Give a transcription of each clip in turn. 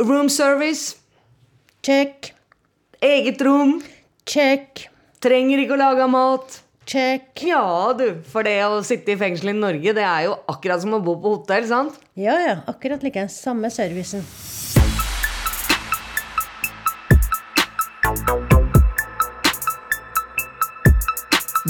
Room service. Check. Eget rom. Check. Trenger ikke å lage mat. Check. Ja, du. For det å sitte i fengsel i Norge, det er jo akkurat som å bo på hotell, sant? Ja, ja. Akkurat like. Samme servicen.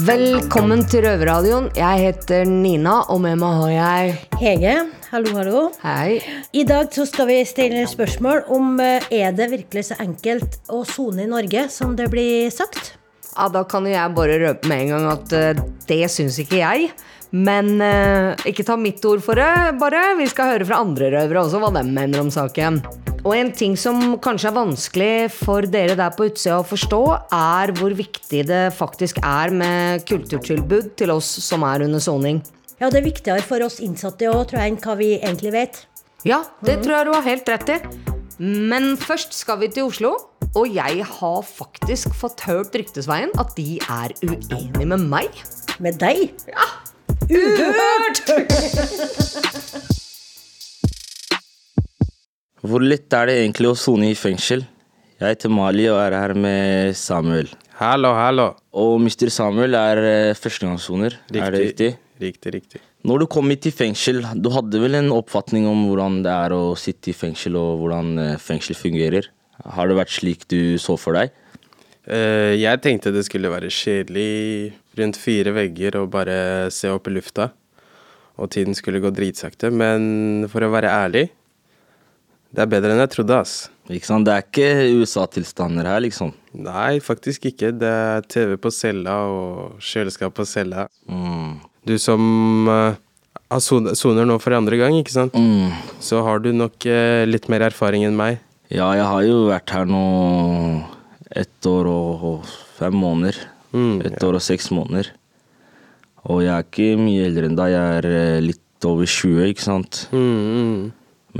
Velkommen til Røverradioen. Jeg heter Nina, og med meg har jeg Hege, hallo, hallo. Hei. I dag så skal vi stille spørsmål om eh, er det virkelig så enkelt å sone i Norge som det blir sagt? Ja, Da kan jeg bare røpe med en gang at eh, det syns ikke jeg. Men eh, ikke ta mitt ord for det, bare. Vi skal høre fra andre røvere også hva de mener om saken. Og en ting som kanskje er vanskelig for dere der på utsida å forstå, er hvor viktig det faktisk er med kulturtilbud til oss som er under soning. Ja, det er viktigere for oss innsatte òg, tror jeg, enn hva vi egentlig vet. Ja, det tror jeg du har helt rett i. Men først skal vi til Oslo. Og jeg har faktisk fått hørt ryktesveien at de er uenige med meg. Med deg? Uhørt! Hvor lett er det egentlig å sone i fengsel? Jeg heter Mali og er her med Samuel. Hallo, hallo. Og Mr. Samuel er eh, førstegangssoner, er det riktig? Riktig, riktig. Når du kom hit i fengsel, du hadde vel en oppfatning om hvordan det er å sitte i fengsel, og hvordan eh, fengsel fungerer? Har det vært slik du så for deg? Uh, jeg tenkte det skulle være kjedelig rundt fire vegger og bare se opp i lufta. Og tiden skulle gå dritsakte. Men for å være ærlig, det er bedre enn jeg trodde, ass. Ikke sant? Det er ikke USA-tilstander her, liksom. Nei, faktisk ikke. Det er TV på cella og kjøleskap på cella. Mm. Du som uh, soner nå for andre gang, ikke sant? Mm. Så har du nok uh, litt mer erfaring enn meg. Ja, jeg har jo vært her nå ett år og fem måneder. Mm, Ett år og seks måneder. Og jeg er ikke mye eldre enn deg. Jeg er eh, litt over 20, ikke sant. Mm, mm.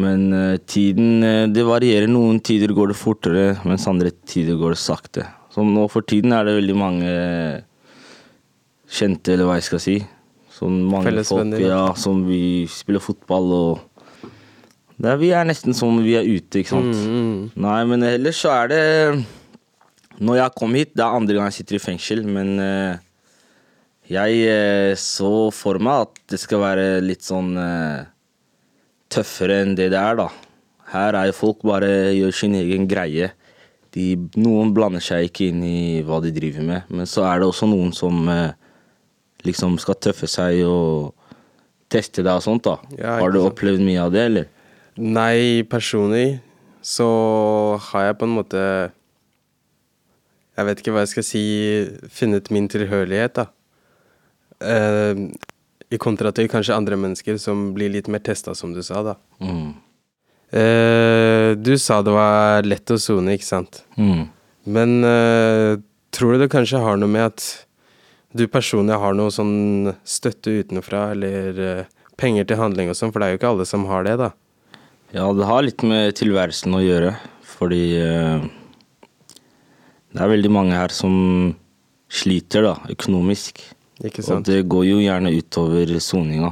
Men uh, tiden eh, Det varierer. Noen tider går det fortere, mens andre tider går det sakte. Så nå for tiden er det veldig mange kjente, eller hva jeg skal si. Sånn mange folk ja. ja, som vi spiller fotball og det er, Vi er nesten som vi er ute, ikke sant. Mm, mm. Nei, men ellers så er det Når jeg kom hit, det er andre gang jeg sitter i fengsel, men eh, jeg eh, så for meg at det skal være litt sånn eh, tøffere enn det det er, da. Her er jo folk bare gjør sin egen greie. De, noen blander seg ikke inn i hva de driver med, men så er det også noen som eh, liksom skal tøffe seg og teste deg og sånt, da. Ja, Har du opplevd mye av det, eller? Nei, personlig så har jeg på en måte Jeg vet ikke hva jeg skal si funnet min tilhørighet, da. Eh, I kontra til kanskje andre mennesker som blir litt mer testa, som du sa, da. Mm. Eh, du sa det var lett å sone, ikke sant? Mm. Men eh, tror du det kanskje har noe med at du personlig har noe sånn støtte utenfra, eller eh, penger til handling og sånn, for det er jo ikke alle som har det, da. Ja, det har litt med tilværelsen å gjøre, fordi eh, det er veldig mange her som sliter da, økonomisk. Og det går jo gjerne utover soninga.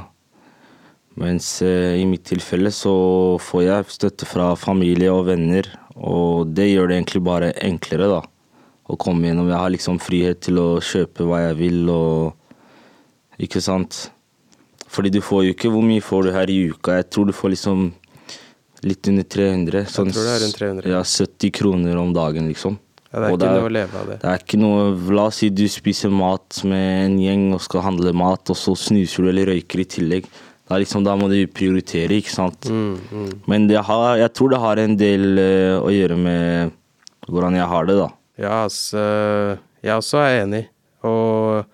Mens eh, i mitt tilfelle så får jeg støtte fra familie og venner, og det gjør det egentlig bare enklere da, å komme gjennom. Jeg har liksom frihet til å kjøpe hva jeg vil, og ikke sant. Fordi du får jo ikke Hvor mye får du her i uka? Jeg tror du får liksom litt under 300. tror det er rundt 300. Ja, 70 kroner om dagen, liksom. Ja, det er Og ikke noe å leve av det. det er ikke noe La oss si du spiser mat med en gjeng og skal handle mat, og så snuser du eller røyker i tillegg. Da, liksom, da må du prioritere, ikke sant. Mm, mm. Men det har, jeg tror det har en del eh, å gjøre med hvordan jeg har det, da. Ja, altså Jeg også er enig. Og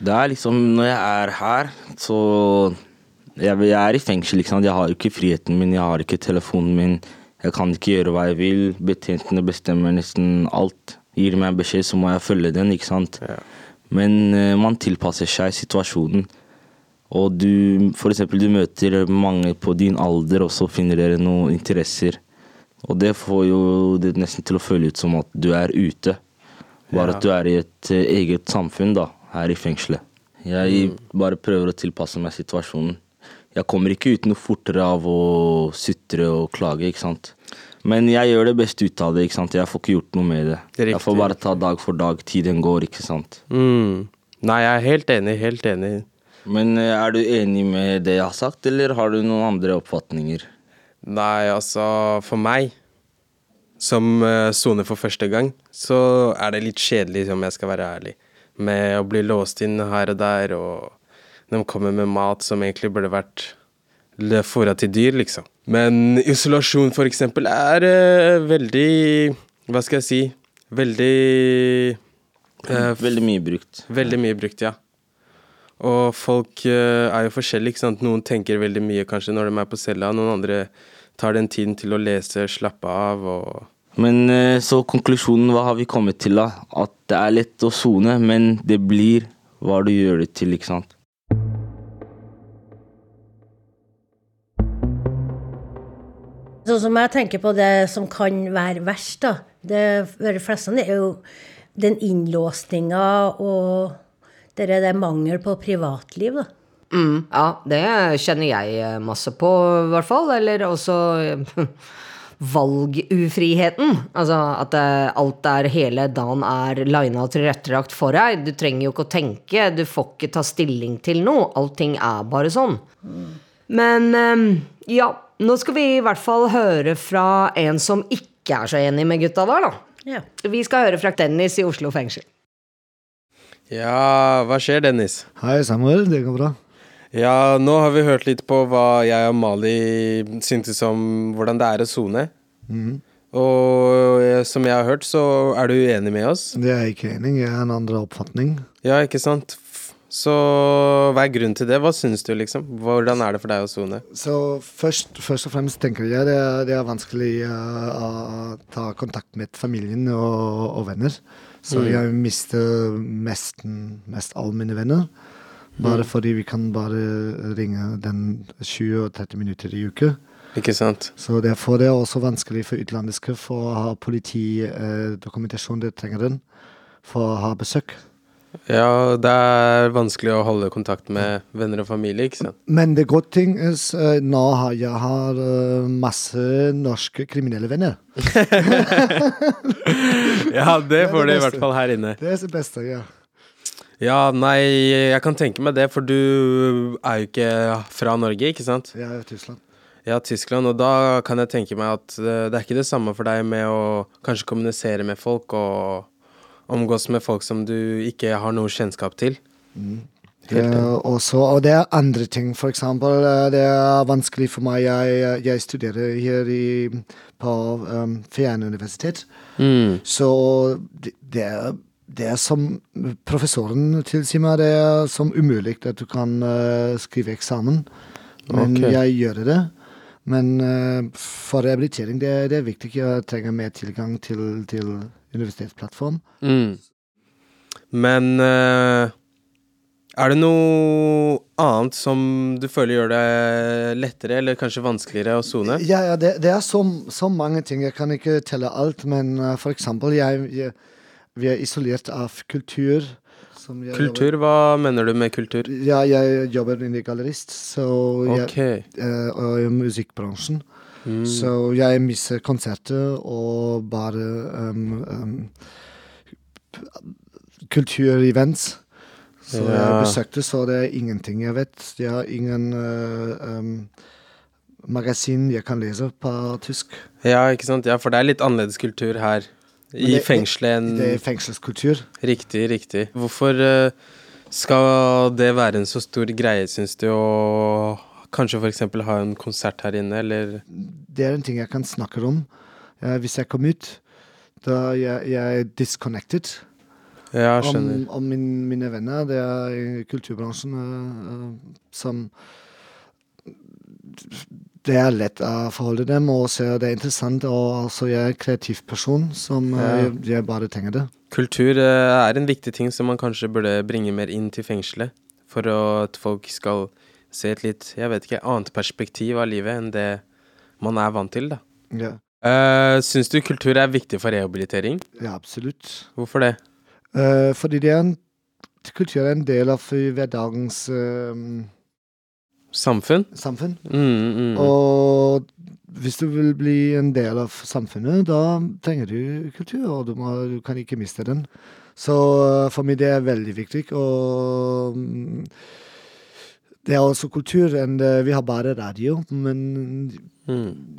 Det er liksom Når jeg er her, så jeg, jeg er i fengsel, ikke sant. Jeg har jo ikke friheten min, jeg har ikke telefonen min. Jeg kan ikke gjøre hva jeg vil. Betjentene bestemmer nesten alt. Gir meg meg beskjed, så må jeg følge den, ikke sant. Ja. Men uh, man tilpasser seg situasjonen. Og du, for eksempel, du møter mange på din alder, og så finner dere noen interesser. Og det får jo det nesten til å føle ut som at du er ute. Bare Ja. at du er i et eh, eget samfunn, da, her i fengselet. Jeg bare prøver å tilpasse meg situasjonen. Jeg kommer ikke ut noe fortere av å sutre og klage, ikke sant. Men jeg gjør det beste ut av det. ikke sant? Jeg får ikke gjort noe med det. Jeg får bare ta dag for dag. Tiden går, ikke sant. Mm. Nei, jeg er helt enig, helt enig. Men eh, er du enig med det jeg har sagt, eller har du noen andre oppfatninger? Nei, altså, for meg, som eh, soner for første gang, så er det litt kjedelig, om jeg skal være ærlig. Med å bli låst inn her og der, og de kommer med mat som egentlig burde vært fôra til dyr, liksom. Men isolasjon, for eksempel, er uh, veldig Hva skal jeg si? Veldig uh, Veldig mye brukt. Veldig mye brukt, ja. Og folk uh, er jo forskjellige, ikke sant. Noen tenker veldig mye kanskje når de er på cella, noen andre tar den tiden til å lese, slappe av og Men så konklusjonen, hva har vi kommet til da? At det er lett å sone, men det blir hva du gjør det til, ikke sant? Sånn som jeg tenker på det som kan være verst, da. Det for de fleste er jo den innlåsninga og det det mangel på privatliv, da. Mm, ja, det kjenner jeg eh, masse på, i hvert fall. Eller også eh, valgufriheten. Altså at eh, alt der hele dagen er lina og tilrettelagt for deg. Du trenger jo ikke å tenke, du får ikke ta stilling til noe. Allting er bare sånn. Men eh, ja, nå skal vi i hvert fall høre fra en som ikke er så enig med gutta der, da. Ja. Vi skal høre fra Dennis i Oslo fengsel. Ja, hva skjer, Dennis? Hei, Samuel. Det går bra. Ja, nå har vi hørt litt på hva jeg og Mali syntes om hvordan det er å sone. Og eh, som jeg har hørt, så er du uenig med oss. Det er jeg ikke enig i. Jeg har en andre oppfatning. Ja, ikke sant? Så hva er grunnen til det? Hva syns du, liksom? Hvordan er det for deg å sone? Så først, først og fremst tenker jeg det er, det er vanskelig uh, å ta kontakt med familien og, og venner. Så jeg mister nesten mest alle mine venner. Bare fordi vi kan bare ringe den 20-30 minutter i uke. Ikke sant? Så derfor er det også vanskelig for utenlandske for å ha politidokumentasjon de trenger den, for å ha besøk. Ja, det er vanskelig å holde kontakt med venner og familie, ikke sant? Men det gode ting er uh, nå har jeg har uh, masse norske kriminelle venner. Ja, det får du det i hvert fall her inne. Det er det beste, ja. Ja, nei, jeg kan tenke meg det, for du er jo ikke fra Norge, ikke sant? Jeg er fra Tyskland. Ja, Tyskland, og da kan jeg tenke meg at eh, det er ikke det samme for deg med å kanskje kommunisere med folk og omgås med folk som du ikke har noe kjennskap til. Det er også, og det er andre ting. For eksempel, eh, det er vanskelig for meg. Jeg, jeg studerer her i, på um, fjernuniversitet. Mm. Så det, det, er, det er som professoren tilsier meg, det er som umulig at du kan uh, skrive eksamen. Men okay. jeg gjør det. Men eh, for rehabilitering det, det er viktig. å trenge mer tilgang til, til universitetsplattform. Mm. Men eh, er det noe annet som du føler gjør det lettere, eller kanskje vanskeligere å sone? Ja, ja det, det er så, så mange ting. Jeg kan ikke telle alt, men eh, for eksempel jeg, jeg, Vi er isolert av kultur. Jeg Kultur, hva mener du med kultur? Ja, jeg jobber innen gallerist, så jeg, okay. eh, og i musikkbransjen. Mm. Så jeg misser konserter og bare um, um, kulturevents. Så jeg Ja. besøkte, så det er ingenting jeg vet. Jeg har ingen uh, um, magasin jeg kan lese på tysk. Ja, ikke sant? Ja, for det er litt annerledes kultur her i det- fengselet en Det er fengselskultur. Riktig, riktig. Hvorfor eh, skal det være en så stor greie, syns du, å kanskje f.eks. ha en konsert her inne, eller Det er en ting jeg kan snakke om. Eh, hvis jeg kom ut, da jeg, jeg disconnected. Ja, om, om min, mine venner. Det er i kulturbransjen eh, som Det er lett å forholde dem, og så det er interessant. Og altså, jeg er en kreativ person som eh, Ja. jeg, jeg bare trenger det. Kultur eh, er en viktig ting som man kanskje burde bringe mer inn til fengselet. For at folk skal se et litt, jeg vet ikke, annet perspektiv av livet enn det man er vant til, da. Ja, Uh, syns du kultur er viktig for rehabilitering? ja absolutt. Hvorfor det? Uh, fordi det er en, kultur er en del av hverdagens eh, Samfunn? samfunn. Mm, mm. Og hvis du vil bli en del av samfunnet, da trenger du kultur, og du, må, du kan ikke miste den. Så eh, for meg det er veldig viktig. Og mm, det er også kultur. enn Vi har bare radio, men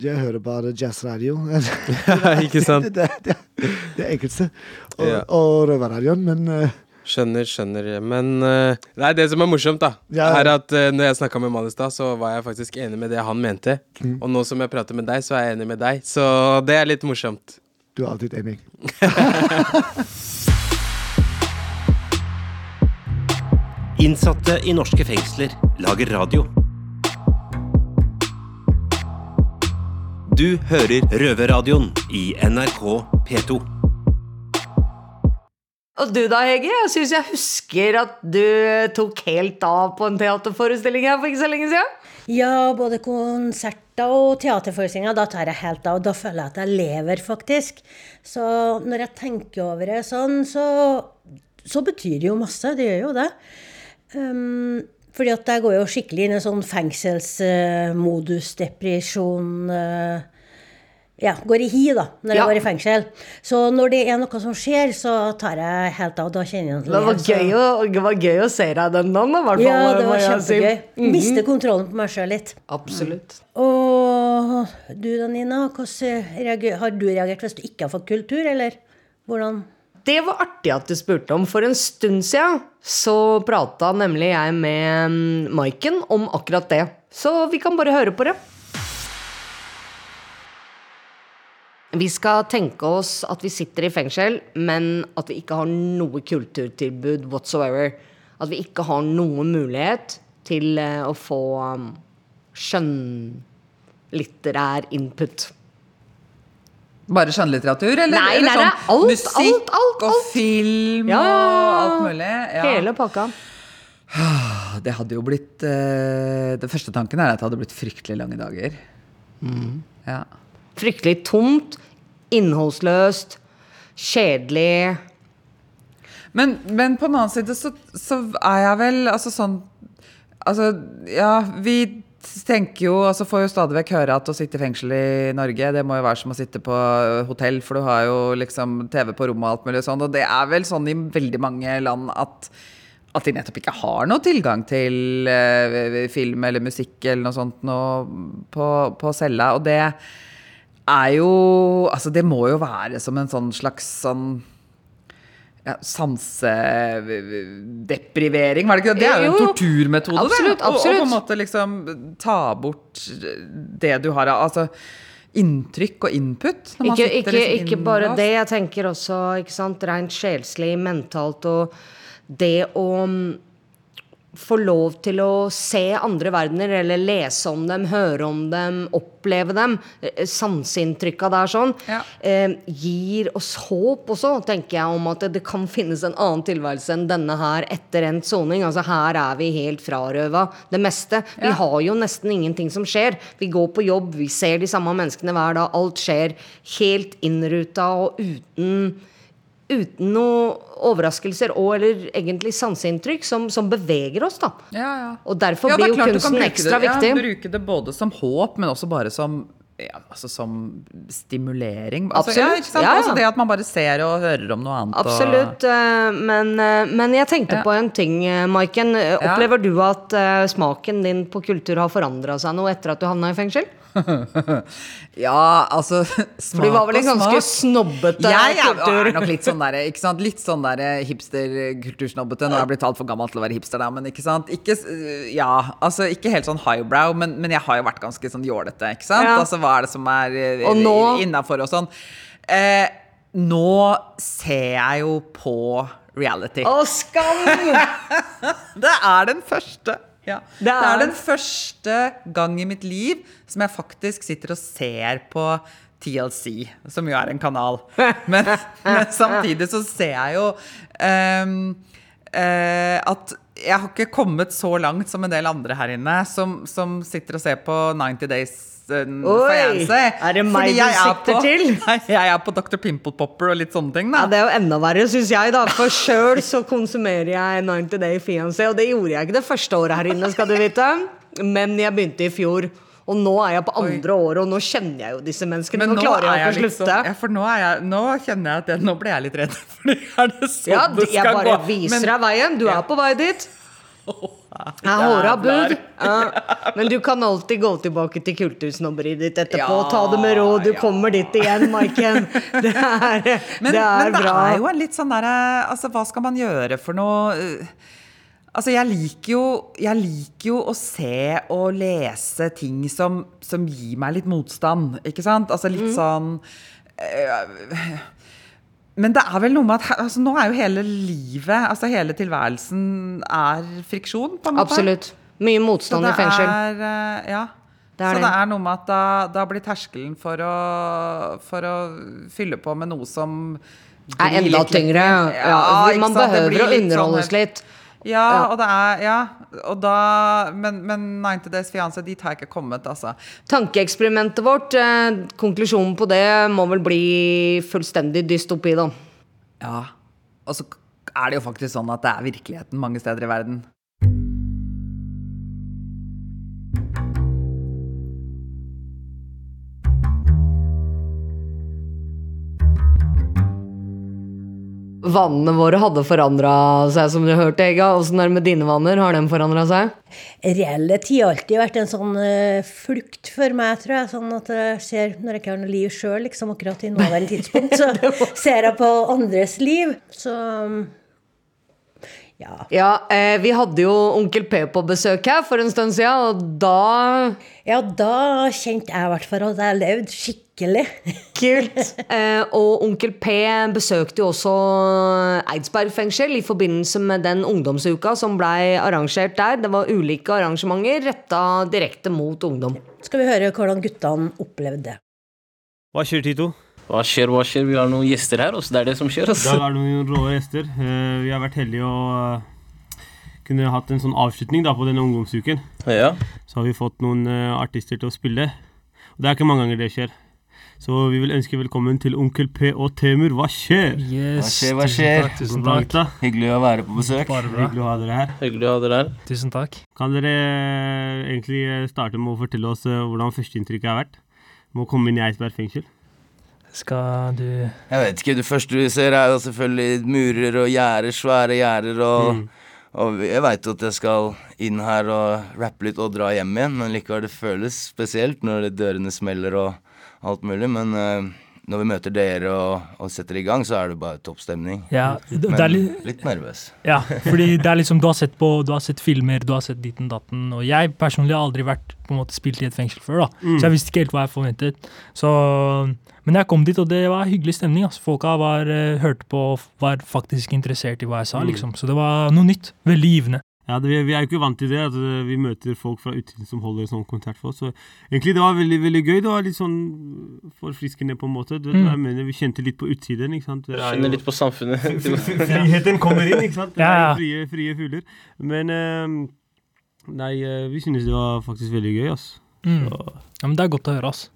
jeg hører bare jazzradio. ikke sant? det, det, det, det enkleste. Og, yeah. og røverradioen, men eh, Skjønner, skjønner. Men det er det som er morsomt, da, Ja. er at uh, når jeg snakka med Manus da, så var jeg faktisk enig med det han mente. Og nå som jeg prater med deg, så er jeg enig med deg. Så det er litt morsomt. du er alltid enig. Innsatte i norske fengsler lager radio. Du hører Røverradioen i NRK P2. Og du da, Hege? Jeg syns jeg husker at du tok helt av på en teaterforestilling her for ikke så lenge siden. Ja, både konserter og teaterforestillinger. Da tar jeg helt av. Da føler jeg at jeg lever, faktisk. Så når jeg tenker over det sånn, så, så betyr det jo masse. Det gjør jo det. Um, fordi at jeg går jo skikkelig inn i en sånn fengselsmodus, depresjon uh, Ja, går i hi, da, når Ja. jeg går i fengsel. Så når det er noe som skjer, så tar jeg helt av. Da kjenner jeg Det var gøy å, det var gøy å se deg den dagen, i hvert fall. Ja, det var jeg Mm -hmm. Miste kontrollen på meg sjøl litt. Absolutt. Og du da, Nina, reager, har du reagert hvis du ikke har fått kultur, eller hvordan? Det var artig at du spurte om. For en stund siden så prata nemlig jeg med mm, Maiken om akkurat det. Så vi kan bare høre på det. Vi skal tenke oss at vi sitter i fengsel, men at vi ikke har noe kulturtilbud whatsoever. At vi ikke har noen mulighet til eh, å få um, skjønnlitterær input. Bare skjønnlitteratur, eller? Nei, eller sånn er alt, musikk alt, alt, og film Ja, og alt mulig? Ja. Hele pakka. Det hadde jo blitt eh, Den første tanken er at det hadde blitt fryktelig lange dager. Mm. Ja. Fryktelig tomt, innholdsløst, kjedelig. Men, men på den annen side så, så er jeg vel altså sånn Altså, ja, vi tenker jo Altså får jo stadig vekk høre at å sitte i fengsel i Norge, det må jo være som å sitte på hotell, for du har jo liksom TV på rommet og alt mulig sånn, og det er vel sånn i veldig mange land at at de nettopp ikke har noe tilgang til eh, film eller musikk eller noe sånt noe på, på cella. Og det er jo Altså, det må jo være som en sånn slags sånn ja, sansedeprivering, var det ikke det? Det er jo en torturmetode, Absolutt, det. Og, på en måte liksom ta bort det du har av altså, inntrykk og input. Ikke, sitter ikke, liksom ikke bare det. Jeg tenker også ikke sant, rent sjelslig, mentalt og det å få lov til å se andre verdener, eller lese om dem, høre om dem, oppleve dem. eh, Sanseinntrykka der sånn. Ja. Eh, gir oss håp også, tenker jeg, om at det, kan finnes en annen tilværelse enn denne her etter endt soning. Altså her er vi helt frarøva det meste. Vi har jo nesten ingenting som skjer. Vi går på jobb, vi ser de samme menneskene hver dag. Alt skjer helt innruta og uten Uten noen overraskelser og eller egentlig sanseinntrykk som, som beveger oss, da. Ja, ja. Og derfor Ja, blir jo kunsten ekstra det, viktig. Ja, bruke det både som håp, men også bare som ja, altså som stimulering. Altså, ja, Absolutt. Ja, ja. Altså det at man bare ser og hører om noe annet. Absolutt. Og... Men, eh, men jeg tenkte på en ting, eh, Maiken. Eh. Opplever du at eh, smaken din på kultur har forandra seg noe etter at du havna i fengsel? Ja, altså For du var vel en ganske snobbete jeg kultur. er nok litt sånn der, ikke sant? Litt sånn der hipster-kultursnobbete. Nå er jeg blitt altfor gammel til å være hipster, da, men ikke sant? Ikke, ja, altså ikke helt sånn highbrow, men, men jeg har jo vært ganske sånn jålete, ikke sant? Ja. Altså hva er det som er eh, Og nå- innafor og sånn. Eh, nå ser jeg jo på reality. Å, skam! Det er den første. Ja. Det, Det er. er- den første gang i mitt liv som jeg faktisk sitter og ser på TLC, som jo er en kanal. Men, men samtidig så ser jeg jo eh, at jeg har ikke kommet så langt som en del andre her inne, som, som sitter og ser på 90 Days eh, Oi, er det meg du er sikter på- til? Nei, jeg er på Dr. Pimple Popper og litt sånne ting. Da. Ja, Det er jo enda verre, syns jeg, da. For sjøl så konsumerer jeg 90 Day Fiancé, og det gjorde jeg ikke det første året her inne, skal du vite. Men jeg begynte i fjor. Og nå er jeg på andre året, og nå kjenner jeg jo disse menneskene. Men nå, klarer jeg ikke å liksom- slutte. ja, for nå, jeg, nå kjenner jeg at jeg, nå ble jeg litt redd. Fordi er det sånn Ja, det jeg bare gå? viser Men- deg veien. Du er på vei dit. Jeg har håra bud. Ja. Men du kan alltid gå tilbake til kultursnobberiet ditt etterpå. Ja, Ta det med råd. Du ja. kommer dit igjen, Maiken. Det er, Men det er men det bra. er jo en litt sånn derre Altså, hva skal man gjøre for noe? Altså, jeg liker jo, jeg liker jo å se og lese ting som, som gir meg litt motstand, ikke sant? Altså litt sånn øh, Men det er vel noe med at altså, nå er jo hele livet, altså hele tilværelsen, er friksjon, på en måte. Absolutt. Mye motstand i fengsel. er øh, Ja. Det er så det. det er noe med at da, da blir terskelen for å, for å fylle på med noe som er enda tyngre. Ja, Ja, man behøver å å litt sånn litt. Ja, Ja. og det er Ja, og da Men, men 90 Days Fiancé, dit har jeg ikke kommet, altså. Tankeeksperimentet vårt, eh, konklusjonen på det må vel bli fullstendig dystopi, da. Ja. Og så er det jo faktisk sånn at det er virkeligheten mange steder i verden. Vannene våre hadde forandra seg, som du hørte, Ega. Åssen er det med dine vanner? Har de forandra seg? Tid har alltid vært en sånn uh, flukt for meg, tror jeg. Sånn at jeg ser, når jeg ikke har noe liv sjøl, liksom akkurat i nåværende tidspunkt, så ser jeg på andres liv. Så ja. Ja, eh, vi hadde jo Onkel P på besøk her for en stund siden, og da Ja, da kjente jeg i hvert fall at jeg levde skikkelig. Kult. Eh, og Onkel P besøkte jo også Eidsberg fengsel i forbindelse med den ungdomsuka som blei arrangert der. Det var ulike arrangementer retta direkte mot ungdom. Skal vi høre hvordan guttene opplevde det. Hva skjer, Tito? Hva skjer, hva skjer? Vi har noen gjester her, Også. det er det som skjer. Også. Det er noen rå gjester. Eh, Vi har vært heldige å eh, kunne hatt en sånn avslutning da, på denne ungdomsuken. Ja. Så har vi fått noen eh, artister til å spille. Og det er ikke mange ganger det skjer. Så vi vil ønske velkommen til Onkel P og Temur. Hva skjer? Yes, Hva skjer, hva skjer? Tusen takk. Tusen takk. Hyggelig å være på besøk. Bare bra. Hyggelig å ha dere her. Hyggelig å ha dere her. Tusen takk. Kan dere egentlig starte med å fortelle oss hvordan førsteinntrykket har vært? Med å komme inn i Eidsberg fengsel? Skal du Jeg vet ikke, Det første du ser, er jo selvfølgelig murer og gjerder, svære gjerder. Og, og jeg veit jo at jeg skal inn her og rappe litt og dra hjem igjen, men likevel det føles spesielt når dørene smeller og alt mulig. Men eh, når vi møter dere og, og setter i gang, så er det bare toppstemning. Ja, det, Men er litt litt nervøs. Ja, fordi det er liksom Du har sett på Du har sett filmer, du har sett ditten datten, og jeg personlig har aldri vært på en måte spilt i et fengsel før, da. Så jeg visste ikke helt hva jeg forventet. Så Men jeg kom dit, og det var hyggelig stemning. Altså. Folka var, eh, hørte på og var faktisk interessert i hva jeg sa, liksom. Så det var noe nytt. Veldig givende. Ja, det, vi er jo ikke vant til det, at eh, vi møter folk fra utsiden som holder sånn konsert for oss. Så egentlig det var veldig veldig gøy. Det var litt sånn forfriskende på en måte. Det, Mm. jeg mener, Vi kjente litt på utsiden. ikke sant? Er Kjenner litt på samfunnet. Friheten kommer inn, ikke sant? Det Ja, er ja. frie, frie fugler. Men eh, Nei, eh, vi synes det var faktisk veldig gøy, ass. Mm. Ja, men det er godt å høre, ass.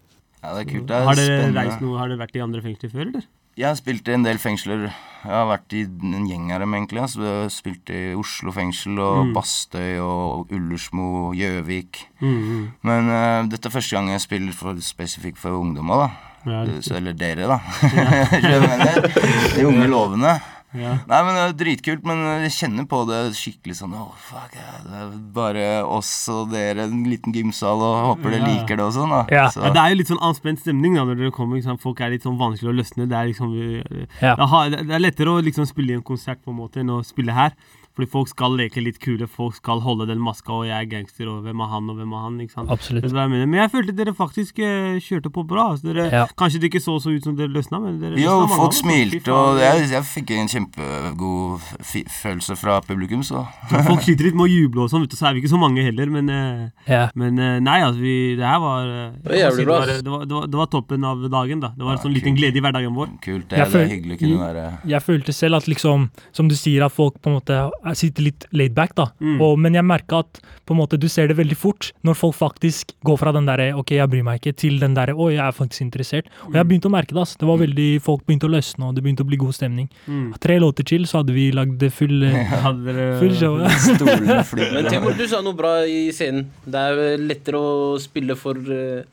Ja, det er kult. Det er Har dere spennende. reist noe, har dere vært i andre fengsler før, eller? Jeg har spilt i en del fengsler. Jeg har vært i en gjeng av dem, egentlig. Altså, jeg har spilt i Oslo fengsel og Bastøy og Ullersmo, Gjøvik. Mm, Men uh, dette er første gang jeg spiller for, spesifikt for ungdommer, da. Ja, Så, eller dere, da. Mener? De unge lovende. Ja. Nei, men det er dritkult, men jeg kjenner på det skikkelig sånn Åh, fuck, det er bare oss og dere, en liten gymsal, og håper dere Ja. liker det og sånn, da. Ja. Så, Ja, det er jo litt sånn anspent stemning da når dere kommer. Liksom. Folk er litt sånn vanskelig å løsne. Det er liksom vi- Ja. det er lettere å liksom spille i en konsert på en måte enn å spille her. Fordi folk skal leke litt kule. Folk skal holde den maska, og jeg er gangster, og hvem er han, og hvem er han? ikke sant? Absolutt. Jeg mener? Men jeg følte dere faktisk eh, kjørte på bra. Altså, dere, Ja. Kanskje det ikke så så ut som dere løsna, men dere jo, løsna mange folk smilte, og jeg, jeg fikk en kjempegod følelse fra publikum, så Folk sliter litt med å juble og sånn, vet du, så er vi ikke så mange heller, men eh, Ja. Men eh, nei, altså, vi, det her var Det var jævlig bra. Det var, det, var, det var toppen av dagen, da. Det var en sånn liten glede i hverdagen vår. kult. Det, Jeg det er hyggelig å kunne være Jeg følte selv at liksom, som du sier, at folk på en måte jeg sitter litt laid back, da. Mm. Og, men jeg merka at på en måte du ser det veldig fort når folk faktisk går fra den derre ok, jeg bryr meg ikke, til den derre å, jeg er faktisk interessert. Og Mm. jeg begynte å merke det. Altså. Det var veldig, Folk begynte å løsne, og det begynte å bli god stemning. Mm. Tre låter til, så hadde vi lagd full, eh, full show. Ja. Men Timur, du sa noe bra i scenen. Det er lettere å spille for eh,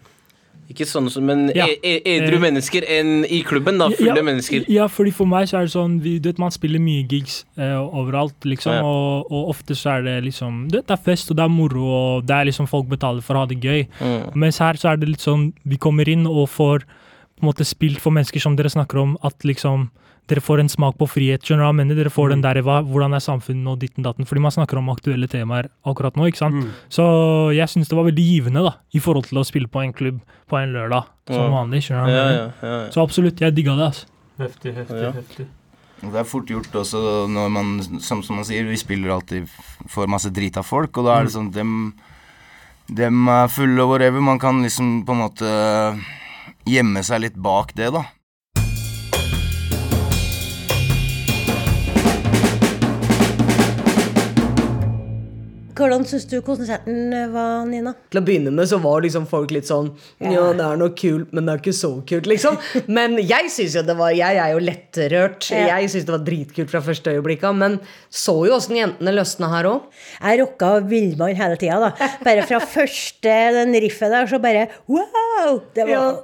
ikke sånne som Men Ja. e e edru Eh, mennesker enn i klubben, da. Fulle ja, mennesker. Ja, fordi for meg så er det sånn vi, Du vet, man spiller mye gigs eh, overalt, liksom. Ja. Og, og ofte så er det liksom det er fest, og det er moro, og det er liksom folk betaler for å ha det gøy. Mm. Mens her så er det litt sånn Vi kommer inn og får på en måte spilt for mennesker som dere snakker om, at liksom dere får en smak på frihet. skjønner du hva jeg mener? Dere får den der, hva, Hvordan er samfunnet og ditten datten? Fordi man snakker om aktuelle temaer akkurat nå. ikke sant? Mm. Så jeg syns det var veldig givende da, i forhold til å spille på en klubb på en lørdag som Ja. vanlig. skjønner du hva Ja, jeg ja, mener? ja, ja. Så absolutt, jeg digga det. altså. Heftig, heftig, Ja. heftig. Det er fort gjort også når man, som, som man sier, vi spiller alltid for masse av folk, og da er det sånn dem, dem er fulle og whatever. Man kan liksom på en måte gjemme seg litt bak det, da. Hvordan syns du konserten var, Nina? Til å begynne med så var liksom folk litt sånn Ja, det er noe kult, men det er ikke så kult, liksom. Men jeg syns jo det var Jeg er jo lettrørt. Ja. Jeg syns det var dritkult fra første øyeblikk av. Men så jo åssen jentene løsna her òg. Jeg rocka Villmann hele tida, da. Bare fra første den riffet der, så bare wow! Det var,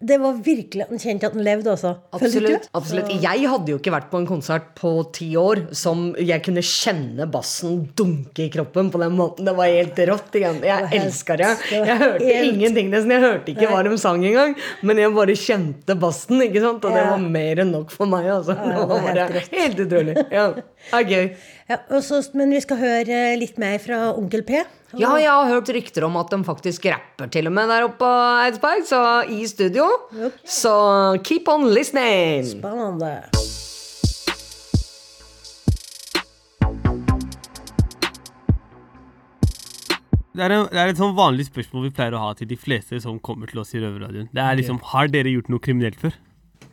det var virkelig at han kjente at han levde også. Absolutt. absolutt. Jeg hadde jo ikke vært på en konsert på ti år som jeg kunne kjenne bassen dunke i kroppen på den måten. Det var helt rått. Jeg helt- elska det. Jeg hørte helt- ingenting nesten. Jeg hørte ikke hva de sang engang. Men jeg bare kjente bassen, ikke sant? og det var mer enn nok for meg. Altså. Det var bare helt utrolig. Ja. Det er gøy. Ja, også, men vi skal høre litt mer fra Onkel P. Ja, jeg har hørt rykter om at de faktisk rapper til og med der oppe på Eidsberg, så i studio. Så keep on listening! Spennende. Det er, en, det er et sånn vanlig spørsmål vi pleier å ha til de fleste som kommer til oss i Røverradioen. Det er liksom Har dere gjort noe kriminelt før?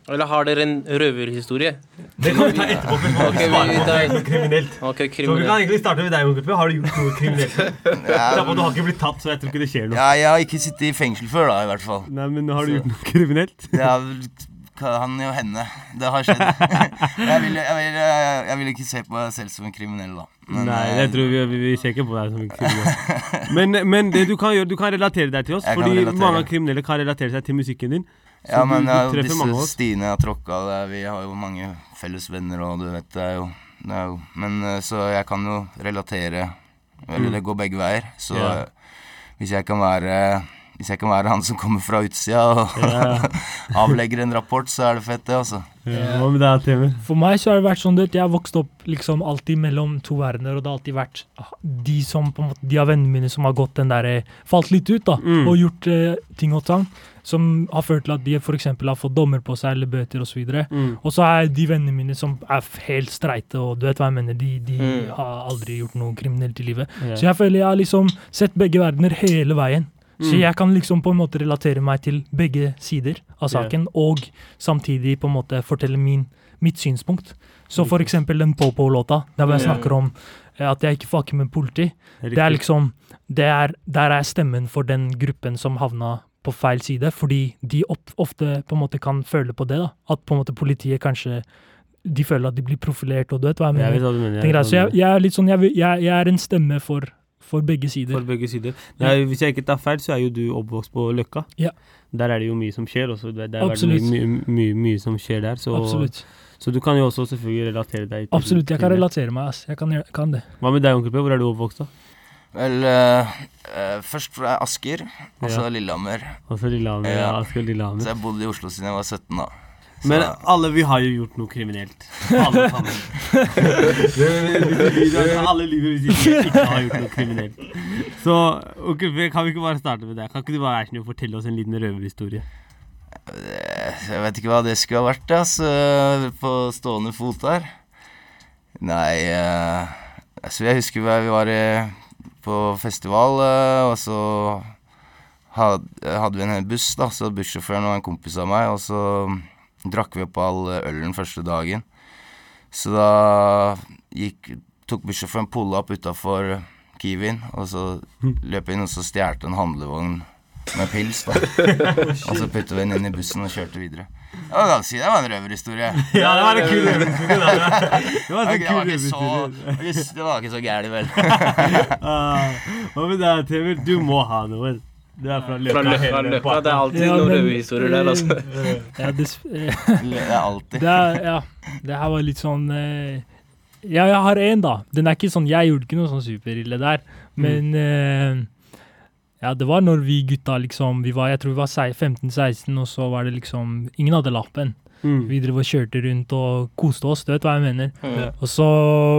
Eller har dere en røverhistorie? Det kan vi ta etterpå. Okay, Ok, vi tar- Noe kriminelt. Ok, Så vi kan egentlig starte med deg, Jon. Har du gjort noe kriminelt ja, Du har ikke blitt tatt, så jeg tror ikke det skjer noe. Ja, jeg har ikke sittet i fengsel før, da, i hvert fall. Nei, men har du Så- gjort noe kriminelt? ja, er og henne. Det har skjedd. jeg, vil, jeg, vil, jeg vil ikke se på meg selv som en kriminell, da. Men, Nei, eh, jeg tror vi, vi, vi ser ikke på deg som en kriminell. Men, men det du kan gjøre, du kan relatere deg til oss. Jeg fordi mange kriminelle kan relatere seg til musikken din. Ja, men du, ja, du disse stiene jeg har tråkka Vi har jo mange felles venner, og du vet det er jo, det er jo Men eh, så jeg kan jo relatere Eller det går begge veier. Så yeah. Hvis jeg kan være hvis jeg kan være han som kommer fra utsida og Ja. avlegger en rapport, så er det fett, det, altså. Ja, Hva med deg, Timmy. For meg så har det vært sånn, du vet, jeg har vokst opp liksom alltid mellom to verdener, og det har alltid vært de som på en måte, de av vennene mine som har gått den der, eh, falt litt ut da, Mm. og gjort eh, ting og tang, som har ført til at de eksempel har fått dommer på seg, eller bøter og så. Mm. Og så er de vennene mine som er helt streite, og du vet hva jeg mener, de, de Mm. har aldri gjort noe kriminelt i livet. Yeah. Så jeg føler jeg har liksom sett begge verdener hele veien. Så Mm. jeg kan liksom på en måte relatere meg til begge sider av saken, saken, og samtidig på en måte fortelle min, mitt synspunkt. Så for eksempel den Popo-låta, der hvor jeg snakker om eh, at jeg ikke fucker med politi. Det er liksom det er, Der er stemmen for den gruppen som havna på feil side, fordi de ofte på en måte kan føle på det. da, At på en måte politiet kanskje De føler at de blir profilert, og du vet hva jeg mener. Jeg, så jeg, jeg er litt sånn, jeg, jeg er en stemme for, for begge sider. For begge sider. Nei, hvis jeg ikke tar feil, så er jo du oppvokst på Løkka. Ja. Der er det jo mye som skjer også. Det, det er Absolutt. mye, mye, mye, som skjer der. Så, Absolutt. så du kan jo også selvfølgelig relatere deg til Absolutt, jeg kan relatere meg. ass. Jeg kan, jeg kan det. Hva med deg, onkel P? Hvor er du oppvokst, da? Vel, uh, eh, først fra Asker, og så Ja. Lillehammer. Altså Lillehammer. Ja. Ja, Asker og Lillehammer. Så jeg bodde i Oslo siden jeg var 17, da. Men alle vi har jo gjort noe kriminelt. Alle sammen. Alle lyver hvis de ikke har gjort noe kriminelt. Så okay, kan vi ikke bare starte med det? Kan ikke du bare snill fortelle oss en liten røverhistorie? eh, jeg vet ikke hva det skulle ha vært, altså, på stående fot der. Nei eh, altså Jeg husker vi vi var på festival, eh, og så had, hadde vi en buss, da, så bussjåføren var en kompis av meg, og så drakk vi opp all ølen første dagen. Så da gikk tok bussjåføren pulla opp utafor Kiwien, og så løp inn og så stjal en handlevogn med pils. da Og så puttet vi den inn i bussen og kjørte videre. Det var ganske, det var en røverhistorie. Ja, det var en kul røverhistorie. Det var en Det var ikke så, det var ikke så gærent, vel. Ah, Hva med deg, Tevil? Du må ha noen. Du er fra Fra Løkka. Løkka, hele Det er alltid Ja, noen røverhistorier der, altså. Ja, det, Det er alltid. det, er, ja, det her var litt sånn eh, Ja, jeg har én, da. Den er ikke sånn Jeg gjorde ikke noe sånn superille der, men mm. Ja, det var når vi gutta liksom vi var, Jeg tror vi var 15-16, og så var det liksom Ingen hadde lappen. Mm. Vi drev og kjørte rundt og koste oss, du vet hva jeg mener. Mm. Og så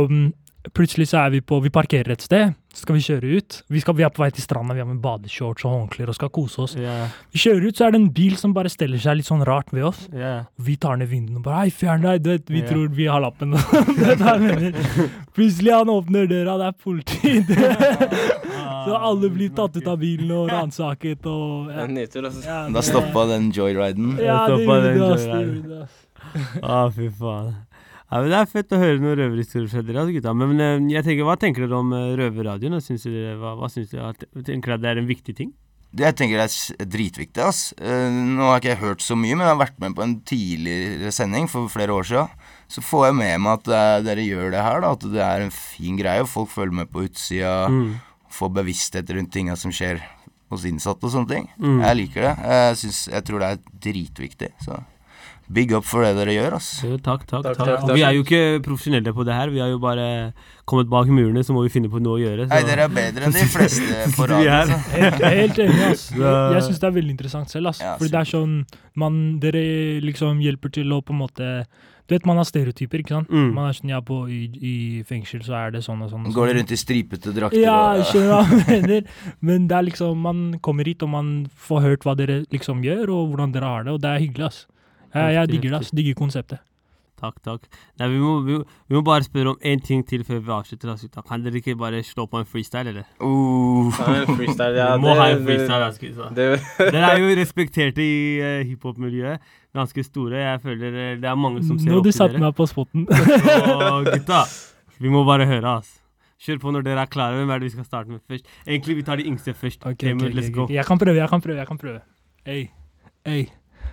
mm, plutselig så er vi på Vi parkerer et sted, så skal vi kjøre ut. Vi, skal, vi er på vei til stranda, vi har med badeshorts og håndklær og skal kose oss. Yeah. Vi kjører ut, så er det en bil som bare steller seg litt sånn rart ved oss. Yeah. Vi tar ned vinduene og bare Hei, fjern deg! Du vet, vi yeah. tror vi har lappen. Plutselig han åpner døra, det er politi. så alle blir tatt ut av bilen og ransaket og ja. Nyter, altså. Ja, Da stoppa den joyriden. Ja, det Stoppa gjorde det. Det det. Å, fy faen. Ja, men Det er fett å høre noen røverhistorier fra dere, gutta. Men eh, jeg tenker, hva tenker dere om uh, røverradioen? Syns dere, hva, hva syns dere? Tenker dere at det er en viktig ting? Jeg tenker det er dritviktig, ass. Eh, nå har ikke jeg hørt så mye, men jeg har vært med på en tidligere sending for flere år siden. Så får jeg med meg at eh, dere gjør det her, da. At det er en fin greie. og Folk følger med på utsida. Mm. Får bevissthet rundt tinga som skjer hos innsatte og sånne ting. Mm. Jeg liker det. Jeg, synes, jeg tror det er dritviktig. Så big up for det dere gjør, ass. Jo, takk, takk, Takk, takk. Og. Vi er jo ikke profesjonelle på det her. Vi har jo bare kommet bak murene, så må vi finne på noe å gjøre. Så. Nei, dere er bedre enn de fleste på så. Helt, helt enig, ass. Jeg syns det er veldig interessant selv, ass. Ja, Fordi det er sånn man, Dere liksom hjelper til å på en måte Du vet, man har stereotyper, ikke sant? Mm. Man er sånn Ja, på, i, i fengsel så er det sånn og sånn. Og Går det rundt i stripete drakter Ja, jeg skjønner hva du mener. Men det er liksom Man kommer hit, og man får hørt hva dere liksom gjør, og hvordan dere har det, og det er hyggelig, ass. Jeg, jeg digger det, ass. Digger konseptet. Takk, takk. Nei, vi, må, vi, vi må bare spørre om én ting til før vi avslutter. Altså, gutta. Kan dere ikke bare slå på en freestyle, eller? Uh. Ja, en freestyle, ja, vi må ha en det- freestyle. altså, gutta. Det, Dere er jo respekterte i uh, hiphop-miljøet. Ganske store. Jeg føler eh, det er mange som ser Nå opp du til satte dere. meg på spotten. Så gutta, vi må bare høre, ass. Kjør på når dere er klare. Hvem er det vi skal starte med først? Egentlig, vi tar de yngste først. Ok, Emil, ok, let's ok, go. ok. Jeg kan prøve, jeg kan prøve. jeg kan prøve. Ey, ey.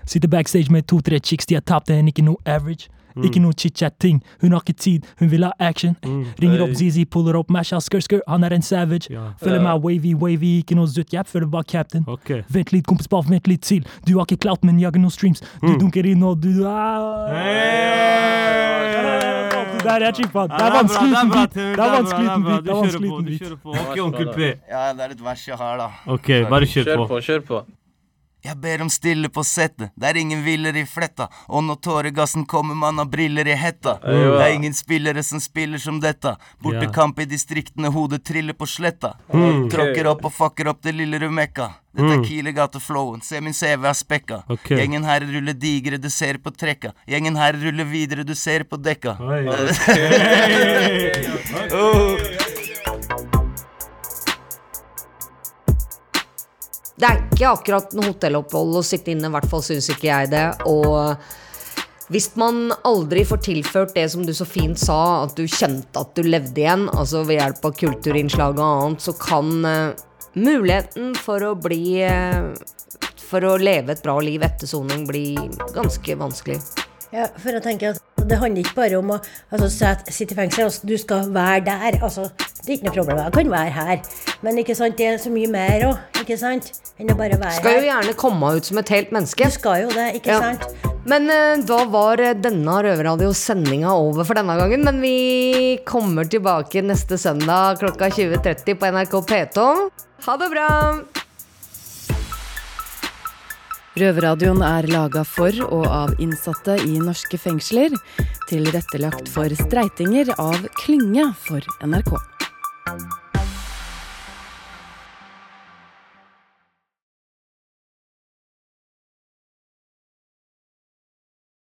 Sitter backstage med to-tre chicks, de har tapt en ikke noe average. Ikke noe chit-chat-ting. Hun har ikke tid, hun vil ha action. Mm. Ringer opp Zizi, puller opp Masha, skr, han er en savage. Ja. Følger meg wavy, wavy, ikke noe zutt, jeg føler bare captain. Okay. Vent litt, kompis, bare vent litt til. Du har ikke clout, men jager noen streams. Du Mm. dunker inn, og du ah. Det der jeg chippa. Det er vanskelig uten beat. Det er vanskelig uten beat. Det er vanskelig uten Du kjører på. Ok, onkel P. Ja, det er et vers jeg har, da. Ok, bare kjør på. kjør på. på, kjør på. Jeg ber om stille på settet, det er ingen hviler i fletta. Og når tåregassen kommer, man har briller i hetta. Mm. Det er ingen spillere som spiller som dette. Bortekamp i distriktene, hodet triller på sletta. Mm. Tråkker opp og fucker opp det lille Rumekka. Dette er Kilegate-flowen, se min CV er spekka. Okay. Gjengen her ruller digre, du ser på trekka. Gjengen her ruller videre, du ser på dekka. Oi. Oh. Det er ikke akkurat noe hotellopphold å sitte inne, i hvert fall syns ikke jeg det. Og hvis man aldri får tilført det som du så fint sa, at du kjente at du levde igjen, altså ved hjelp av kulturinnslag og annet, så kan eh, muligheten for å bli eh, For å leve et bra liv etter soning bli ganske vanskelig. Ja, for jeg tenker at det handler ikke bare om å altså, sitte i fengsel. Altså, du skal være der. Altså, det er ikke noe problem. Jeg kan være her. Men ikke sant, det er så mye mer òg, ikke sant? Enn å bare være her. Skal jo gjerne komme ut som et helt menneske. Du skal jo det, ikke Ja. sant? Men eh, da var eh, denne Røverradio-sendinga over for denne gangen. Men vi kommer tilbake neste søndag klokka 20.30 på NRK P2. Ha det bra! Røverradioen er laga for og av innsatte i norske fengsler. Tilrettelagt for streitinger av Klynge for NRK.